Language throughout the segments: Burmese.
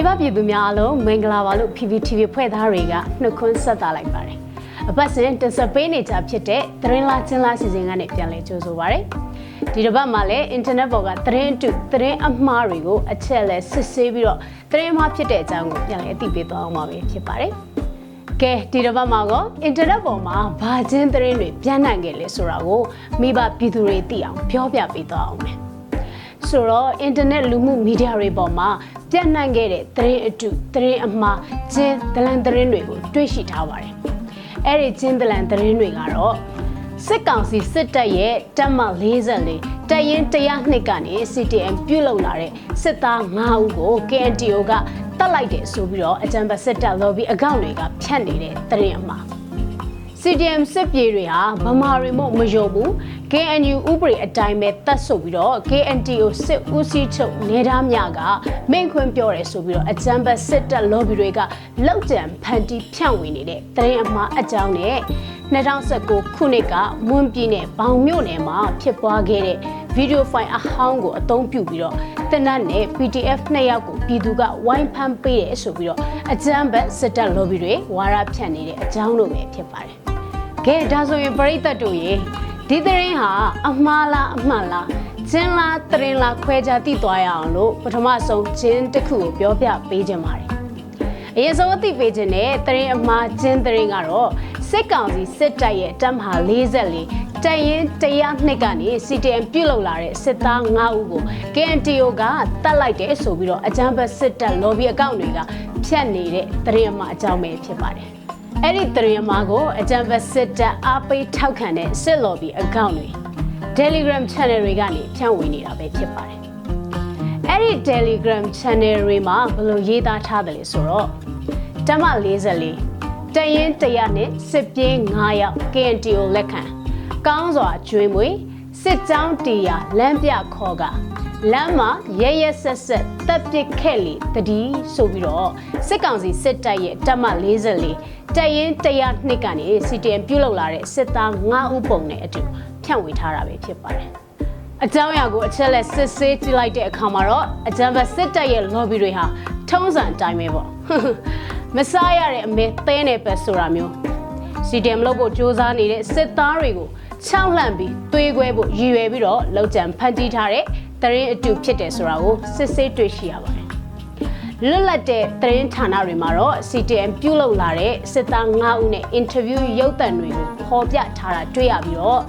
မိဘပြည်သူများအားလုံးမင်္ဂလာပါလို့ PPTV ဖွဲ့သားတွေကနှုတ်ခွန်းဆက်သလိုက်ပါတယ်အပတ်စဉ်တင်ဆက်ပေးနေကြဖြစ်တဲ့သတင်းလာချင်းလာစီစဉ်ကနေပြန်လည်ကြိုဆိုပါရစေဒီတစ်ပတ်မှာလည်း internet ပေါ်ကသတင်းအတုသတင်းအမှားတွေကိုအချက်လဲစစ်ဆေးပြီးတော့သတင်းအမှားဖြစ်တဲ့အကြောင်းကိုပြန်လည်အသိပေးသွားအောင်ပါပဲဖြစ်ပါတယ်ကဲဒီတစ်ပတ်မှာကောအင်တာနက်ပေါ်မှာဘာချင်းသတင်းတွေပြန့်နှံ့ခဲ့လဲဆိုတာကိုမိဘပြည်သူတွေသိအောင်ပြောပြပေးသွားအောင်မယ်ဆိုတော့အင်တာနက်လူမှုမီဒီယာတွေပေါ်မှာ ပြန့်နှံ့ခဲ့တဲ့သတင်းအတုသတင်းအမှားကျင်းဒလန်သတင်းတွေကိုတွေ့ရှိထားပါတယ်။အဲ့ဒီကျင်းဒလန်သတင်းတွေကတော့စစ်ကောင်စီစစ်တပ်ရဲ့တပ်မ44တပ်ရင်း102ကနေ CTM ပြုတ်လောက်လာတဲ့စစ်သား9ဦးကို KNTO ကတတ်လိုက်တယ်ဆိုပြီးတော့အကြံပတ်စစ်တပ် lobby အကောင့်တွေကဖြတ်နေတဲ့သတင်းအမှား CDM စစ်ပြေတွေဟာဗမာတွေမို့မယုံဘူး KNU ဥပဒေအတိုင်းပဲတတ်ဆိုပြီးတော့ KNTO စစ်ဦးစီးချုပ်နေသားမြကမင်းခွင့်ပြောတယ်ဆိုပြီးတော့အကြံဘတ်စစ်တပ် lobby တွေကလောက်ကျန်ဖန်တီးဖြန့်ဝေနေတဲ့သတင်းအမှားအကြောင်းနဲ့2019ခုနှစ်ကမွန်ပြည်နယ်ဘောင်မြို့နယ်မှာဖြစ်ပွားခဲ့တဲ့ဗီဒီယိုဖိုင်အဟောင်းကိုအသုံးပြုပြီးတော့တနတ်နဲ့ PDF နှစ်ယောက်ကိုပြည်သူကဝိုင်းဖမ်းပေးတယ်ဆိုပြီးတော့အကြမ်းဖက်စစ်တပ် lobby တွေဝါရဖြန့်နေတဲ့အကြောင်းတို့ပဲဖြစ်ပါတယ်။ ကဲဒါဆိုရင်ပရိသတ်တို့ရေဒီသတင်းဟာအမှားလားအမှန်လားကျင်းလားတရင်လားခွဲခြားသိသွားရအောင်လို့ပထမဆုံးကျင်းတစ်ခုကိုပြောပြပေးခြင်းပါတယ်။အရင်ဆုံးအသိပေးခြင်းနဲ့တရင်အမှားကျင်းတရင်ကတော့စစ်ကောင်စီစစ်တပ်ရဲ့တပ်မဟာ44တရင်တရားနှစ်ကနေ CTM ပြုတ်လောက်လာတဲ့စစ်သား9ဦးကို KNTO ကတတ်လိုက်တယ်ဆိုပြီးတော့အကြမ်းဖက်စစ်တပ် lobby အကောင့်တွေကဖြတ်နေတဲ့တရင်အမှားအကြောင်းပဲဖြစ်ပါတယ်။ အဲ့ဒီတရင်မာကိုအကြံဖက်စစ်တပ်အားပေးထောက်ခံတဲ့စစ် lobby အကောင့်တွေ Telegram channel တွေကနေဖြန့်ဝေနေတာပဲဖြစ်ပါတယ်။အဲ့ဒီ Telegram channel တွေမှာဘယ်လိုရေးသားထားတယ်လဲဆိုတော့တမ44တရင်တရနဲ့စစ်ပြင်း9ယောက် KNTO လက်ခံကောင်းစွာကျွေးမွေစစ်ကြောင်းတီယာလမ်းပြခေါ်က လမ်းမှာရဲရဲဆက်ဆက်တပ်ပစ်ခဲ့လေတတိဆိုပြီးတော့စစ်ကောင်စီစစ်တပ်ရဲ့တပ်မ44တပ်ရင်း100နှစ်ကနေ CTM ပြုတ်လောက်လာတဲ့စစ်သား9ဦးပုံနဲ့အတူဖြန့်ဝေထားတာပဲဖြစ်ပါတယ်။အကြောင်းအရာကိုအချက်လက်စစ်ဆေးကြည့်လိုက်တဲ့အခါမှာတော့အကြံဖက်စစ်တပ်ရဲ့ lobby တွေဟာထုံးစံအတိုင်းပဲပေါ့။မစားရတဲ့အမေသဲနေပဲဆိုတာမျိုး CTM လုပ်ဖို့စ조사နေတဲ့စစ်သားတွေကိုချောင်းလှန့်ပြီးသွေးခွဲဖို့ရည်ရွယ်ပြီးတော့လောက်ကြံဖန်တီးထားတဲ့ တရင်အတူဖြစ်တယ်ဆိုတာကိုစစ်ဆေးတွေ့ရှိရပါတယ်။လွတ်လပ်တဲ့သတင်းဌာနတွေမှာတော့ CTM ပြုတ်လောက်လာတဲ့စစ်သား9ဦးနဲ့အင်တာဗျူးရုပ်သံတွေကိုဖော်ပြထားတာတွေ့ရပြီးတော့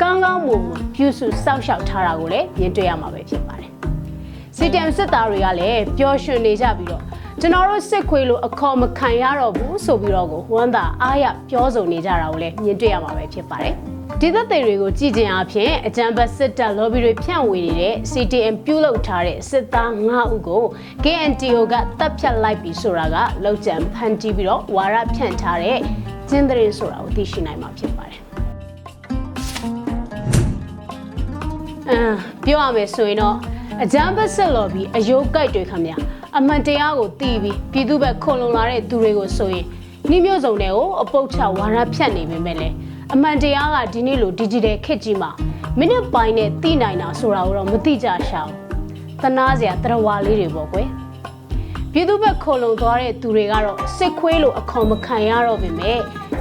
ကောင်းကောင်းမွန်မွန်ပြုစုစောင့်ရှောက်ထားတာကိုလည်းမြင်တွေ့ရမှာပဲဖြစ်ပါတယ်။ CTM စစ်သားတွေကလည်းပျော်ရွှင်နေကြပြီးတော့ကျွန်တော်တို့စစ်ခွေးလို့အခေါ်မခံရတော့ဘူးဆိုပြီးတော့ကိုဝမ်းသာအားရပြောဆိုနေကြတာကိုလည်းမြင်တွေ့ရမှာပဲဖြစ်ပါတယ်။ ဒီသက်သေတွေကိုကြည့်ခြင်းအပြင်အကြံဘတ်စစ်တပ် lobby တွေဖြန့်ဝေနေတဲ့ CTM ပြုတ်လောက်ထားတဲ့စစ်သား9ဦးကို KNTO ကတပ်ဖြတ်လိုက်ပြီဆိုတာကလောက်ကျန်ဖန်တီးပြီးတော့ဝါရဖြန့်ထားတဲ့ကျင်းသတင်းဆိုတာကိုသိရှိနိုင်မှာဖြစ်ပါတယ်။အမ်ပြောရမယ်ဆိုရင်တော့အကြမ်းဖက်စစ်လော်ပြီးအယိုးကြိုက်တွေခမညာအမှန်တရားကိုတီးပြီးပြည်သူ့ဘက်ခုံလုံလာတဲ့သူတွေကိုဆိုရင်နှိမျိုးစုံတွေကိုအပုတ်ချဝါရဖြတ်နေပေမဲ့လည်း အမှန်တရားကဒီနေ့လို digital ခေတ်ကြီးမှာမိနစ်ပိုင်းနဲ့သိနိုင်တာဆိုတာကိုတော့မသိကြရှာဘူး။သနာစရာတရဝါလေးတွေပေါ့ကွယ်။ပြည်သူ့ဘက်ခုံလုံသွားတဲ့သူတွေကတော့စစ်ခွေးလိုအခေါ်မခံရတော့ပေမဲ့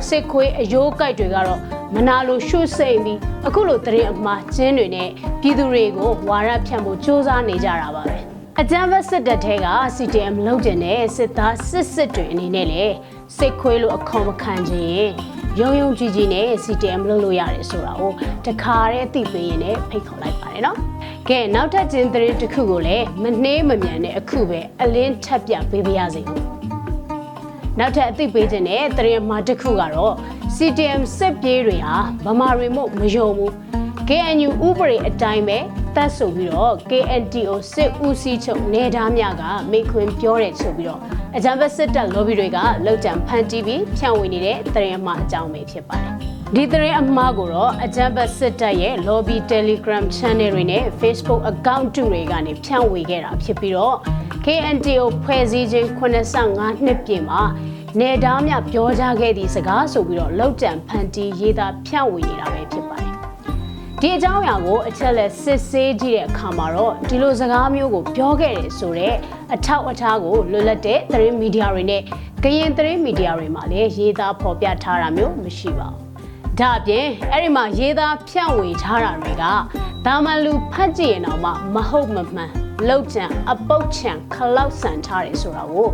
စစ်ခွေးအယိုးကြိုက်တွေကတော့မနာလိုရှုစိမ့်ပြီးအခုလိုတရင်အမှားကျင်းတွေနဲ့ပြည်သူတွေကိုဝါရဖြန့်ဖို့စ조사နေကြတာပါပဲ။အကြမ်းဖက်စစ်တပ်ထဲက CTM လုံးကျင်တဲ့စစ်သားစစ်စစ်တွေအနေနဲ့လေစစ်ခွေးလိုအခေါ်မခံခြင်း ရုံရုံကြည်ကြည်နဲ့ CTM လုပ်လို့ရတယ်ဆိုတာကိုတခါတည်းသိပေးရင်လည်းဖိတ်ခေါ်လိုက်ပါတယ်နော်။ကဲနောက်ထပ်ကျင်းသတင်းတစ်ခုကိုလည်းမနှေးမမြန်တဲ့အခုပဲအလင်းထပ်ပြပေးပါရစေ။နောက်ထပ်အသိပေးခြင်းနဲ့တရင်မှာတစ်ခုကတော့ CTM စစ်ပြေးတွေဟာဗမာတွေမို့မယုံဘူး KNU ဥပဒေအတိုင်းပဲတတ်ဆိုပြီးတော့ KNTO စစ်ဦးစီးချုပ်နေသားများကမိခွင်ပြောတယ်ဆိုပြီးတော့ အကြံဖက်စစ်တပ် lobby တွေကလောက်ကြံဖန်တီးပြီးဖြန့်ဝေနေတဲ့သတင်းအမှားအကြောင်းပဲဖြစ်ပါတယ်။ဒီသတင်းအမှားကိုတော့အကြံဖက်စစ်တပ်ရဲ့ lobby Telegram channel တွေနဲ့ Facebook account တွေကနေဖြန့်ဝေခဲ့တာဖြစ်ပြီးတော့ KNTO ဖွဲ့စည်းခြင်း85နှစ်ပြည့်မှာနေသားများပြောကြားခဲ့သည့်စကားဆိုပြီးတော့လောက်ကြံဖန်တီးရေးသားဖြန့်ဝေနေတာပဲဖြစ်ပါတယ်။ ဒီအကြောင်းအရာကိုအချက်လက်စစ်ဆေးကြည့်တဲ့အခါမှာတော့ဒီလိုစကားမျိုးကိုပြောခဲ့တယ်ဆိုတော့အထောက်အထားကိုလွတ်လပ်တဲ့သတင်းမီဒီယာတွေနဲ့ကရင်သတင်းမီဒီယာတွေမှာလည်းရေးသားဖော်ပြထားတာမျိုးမရှိပါဘူး။ဒါအပြင်အဲ့ဒီမှာရေးသားဖြန့်ဝေထားတာတွေကဒါမှလူဖတ်ကြည့်ရင်တော့မှမဟုတ်မမှန်လောက်ချံအပုတ်ချံခလောက်ဆန်ထားတယ်ဆိုတာကို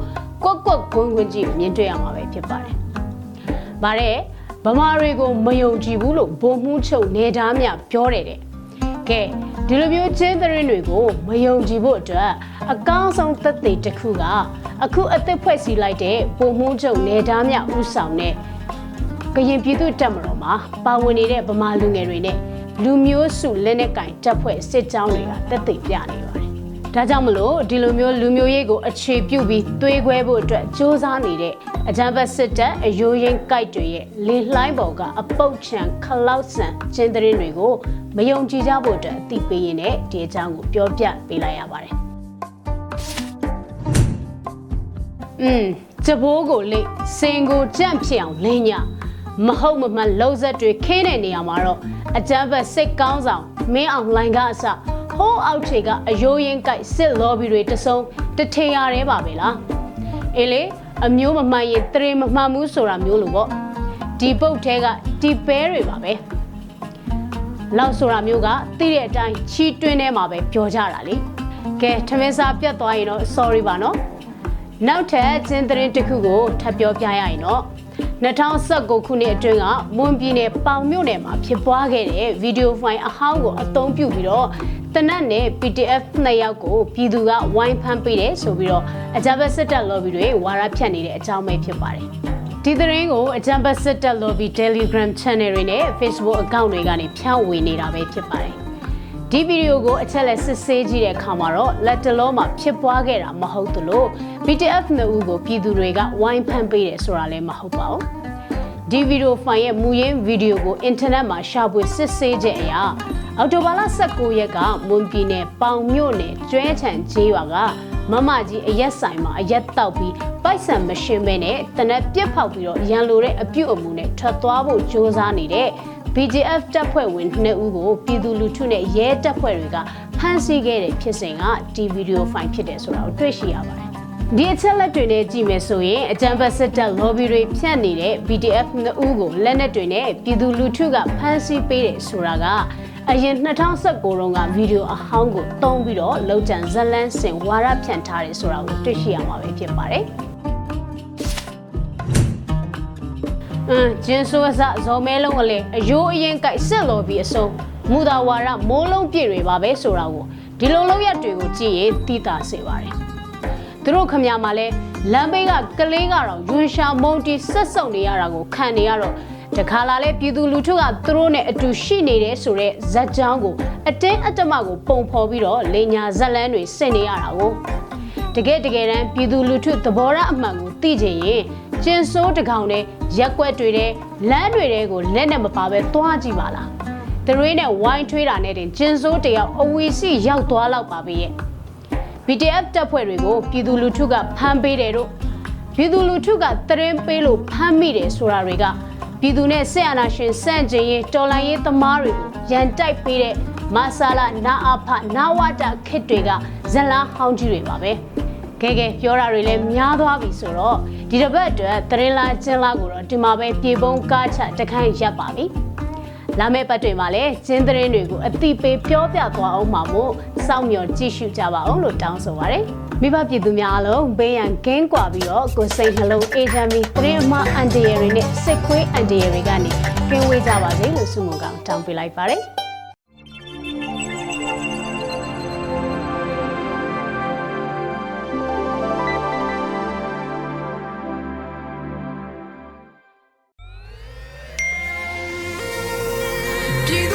ကွက်ကွက်ကွင်းကွင်းကြည့်မြင်တွေ့ရမှာပဲဖြစ်ပါတယ်။ဗါတဲ့ ဗမာတွေကိုမယုံကြည်ဘူးလို့ဗိုလ်မှူးချုပ်နေသားမြပြောတယ်တဲ့။ကဲဒီလိုမျိုးချင်းသတင်းတွေကိုမယုံကြည်ဖို့အတွက်အကောင်းဆုံးသက်သေတစ်ခုကအခုအသက်ဖွဲ့စည်းလိုက်တဲ့ဗိုလ်မှူးချုပ်နေသားမြဥဆောင်တဲ့ကရင်ပြည်သူတပ်မတော်မှာပါဝင်နေတဲ့ဗမာလူငယ်တွေနဲ့လူမျိုးစုလက်နက်ကင်တပ်ဖွဲ့စစ်ကြောင်းတွေကတက်သိပြနေပါတယ်။ ဒါကြောင့်မလို့ဒီလိုမျိုးလူမျိုးရေးကိုအခြေပြုပြီးသွေးခွဲဖို့အတွက်စ조사နေတဲ့အကြံဖက်စစ်တပ်အယိုးရင်ကိုက်တွေရဲ့လင်းလှိုင်းပေါ်ကအပုတ်ချံခလောက်ဆန်ကျင်းသတင်းတွေကိုမယုံကြည်ကြဖို့အတွက်အသိပေးရင်းနဲ့ဒီအကြောင်းကိုပြောပြပေးလိုက်ရပါတယ်။อืมကြဘိုးကိုလေစင်ကိုကြန့်ဖြစ်အောင်လင်းညမဟုတ်မမှန်လှုပ်ဆက်တွေခင်းတဲ့နေရာမှာတော့အကြမ်းဖက်စိတ်ကောင်းဆောင်မင်းအောင်လှိုင်ကအစ ဟိုးအောက်ခြေကအယိုးရင်ကိုက်စစ်လော်ဘီတွေတဆုံတထေရရဲပါပဲလားအေးလေအမျိုးမမှန်ရင်တရေမမှန်ဘူးဆိုတာမျိုးလို့ပေါ့ဒီပုတ်ထဲကဒီပဲတွေပါပဲလောက်ဆိုတာမျိုးကသိတဲ့အတိုင်းချီတွင်းထဲမှာပဲပြောကြတာလေကဲထမင်းစားပြတ်သွားရင်တော့ sorry ပါနော်နောက်ထပ်ကျင်းသတင်းတစ်ခုကိုထပ်ပြောပြရရင်တော့ 2019ခုနှစ်အတွင်းကမွန်ပြည်နယ်ပေါင်မြို့နယ်မှာဖြစ်ပွားခဲ့တဲ့ဗီဒီယိုဖိုင်အဟောင်းကိုအသုံးပြုပြီးတော့တနတ်နဲ့ PDF နှစ်ယောက်ကိုပြည်သူကဝိုင်းဖမ်းပေးတယ်ဆိုပြီးတော့အကြမ်းဖက်စစ်တပ် lobby တွေဝါရဖြတ်နေတဲ့အကြောင်းပဲဖြစ်ပါတယ်။ဒီသတင်းကိုအကြမ်းဖက်စစ်တပ် lobby Telegram channel တွေနဲ့ Facebook account တွေကနေဖြန့်ဝေနေတာပဲဖြစ်ပါတယ်။ ဒီဗီဒီယိုကိုအချက်လက်စစ်ဆေးကြည့်တဲ့အခါမှာတော့လက်တလုံးမှာဖြစ်ပွားခဲ့တာမဟုတ်သလို BTF နှစ်ဦးကိုပြည်သူတွေကဝိုင်းဖမ်းပေးတယ်ဆိုတာလည်းမဟုတ်ပါဘူး။ဒီဗီဒီယိုဖိုင်ရဲ့မူရင်းဗီဒီယိုကိုအင်တာနက်မှာရှာဖွေစစ်ဆေးချက်အရအော်တိုဘာလ19ရက်ကမွန်ပြည်နယ်ပေါင်မြို့နယ်ကျွဲချံကျေးရွာကမမကြီးအရက်ဆိုင်မှာအရက်တောက်ပြီးပိုက်ဆံမရှင်းမဲနဲ့တနက်ပြက်ဖောက်ပြီးတော့ရန်လိုတဲ့အပြုတ်အမူနဲ့ထွက်သွားဖို့ကြိုးစားနေတဲ့ BGF တပ်ဖွဲ့ဝင်2ဦးကိုပြည်သူလူထုနဲ့ရဲတပ်ဖွဲ့တွေကဖမ်းဆီးခဲ့တဲ့ဖြစ်စဉ်ကဒီဗီဒီယိုဖိုင်ဖြစ်တယ်ဆိုတာကိုတွေ့ရှိရပါတယ်။ဒီအချက်လက်တွေနဲ့ကြည့်မယ်ဆိုရင်အကြံဖက်စစ်တပ် lobby တွေဖြန့်နေတဲ့ BDF 2ဦးကိုလက်နက်တွေနဲ့ပြည်သူလူထုကဖမ်းဆီးပေးတယ်ဆိုတာကအရင်2019တုန်းကဗီဒီယိုအဟောင်းကိုတုံးပြီးတော့လောက်ကျန်ဇလန်းစင်ဝါရဖြန့်ထားတယ်ဆိုတာကိုတွေ့ရှိရမှာပဲဖြစ်ပါတယ်။ အင်းဂျင်းဆိုးစဇော်မဲလုံးကလေးအယိုးအရင်ကြိုက်ဆက်လော်ပြီးအစုံမူတာဝါရမိုးလုံးပြည့်တွေပါပဲဆိုတာကိုဒီလိုလုံးရက်တွေကိုကြည့်ရင်သိတာစေပါတယ်သူတို့ခမညာမှာလဲလမ်းဘေးကကလေးကတော့ယွန်ရှာမုံတီဆက်စုံနေရတာကိုခံနေရတော့တခါလာလဲပြည်သူလူထုကသူတို့နဲ့အတူရှိနေတယ်ဆိုတော့ဇက်ကြောင်းကိုအတင်းအတမကိုပုံဖော်ပြီးတော့လေညာဇက်လန်းတွေဆင်နေရတာကိုတကယ်တကယ်တမ်းပြည်သူလူထုသဘောထားအမှန်ကိုသိချင်ရင်ကျင်စိုးတကောင်နဲ့ ရက်ကွက်တွေတဲ့လမ်းတွေတဲ့ကိုလက်နဲ့မပါပဲသွားကြည့်ပါလားတရွေးနဲ့ဝိုင်းထွေးတာနဲ့တင်ကျင်စိုးတယောက်အဝီစီရောက်သွားလောက်ပါပဲရဲ့ BTF တပ်ဖွဲ့တွေကိုပြည်သူလူထုကဖမ်းပေးတယ်တို့ပြည်သူလူထုကတရင်ပေးလို့ဖမ်းမိတယ်ဆိုတာတွေကပြည်သူနဲ့ဆက်အာဏာရှင်စန့်ကျင်ရေးတော်လှန်ရေးသမားတွေကိုရန်တိုက်ပေးတဲ့မဆာလာနာအဖနာဝတာခစ်တွေကဇလန်းဟောင်းကြီးတွေပါပဲ ကဲကဲပြောတာတွေလည်းများသွားပြီဆိုတော့ဒီတစ်ပတ်အတွက်သတင်းလာကျင်းလာကိုတော့ဒီမှာပဲပြေပုံးကားချတခန့်ရပ်ပါပြီလာမယ့်ပတ်တွေမှာလည်းကျင်းသတင်းတွေကိုအတိပေးပြောပြသွားအောင်မှာမို့စောင့်မျှော်ကြည့်ရှုကြပါအောင်လို့တောင်းဆိုပါရစေမိဘပြည်သူများအားလုံးဘေးရန်ကင်းကွာပြီးတော့ကိုယ်စိတ်နှလုံးအေးချမ်းပြီးသတင်းအမှအန်တရတွေနဲ့စိတ်ခွေးအန်တရတွေကနေကင်းဝေးကြပါစေလို့ဆုမွန်ကောင်းတောင်းပေးလိုက်ပါတယ်။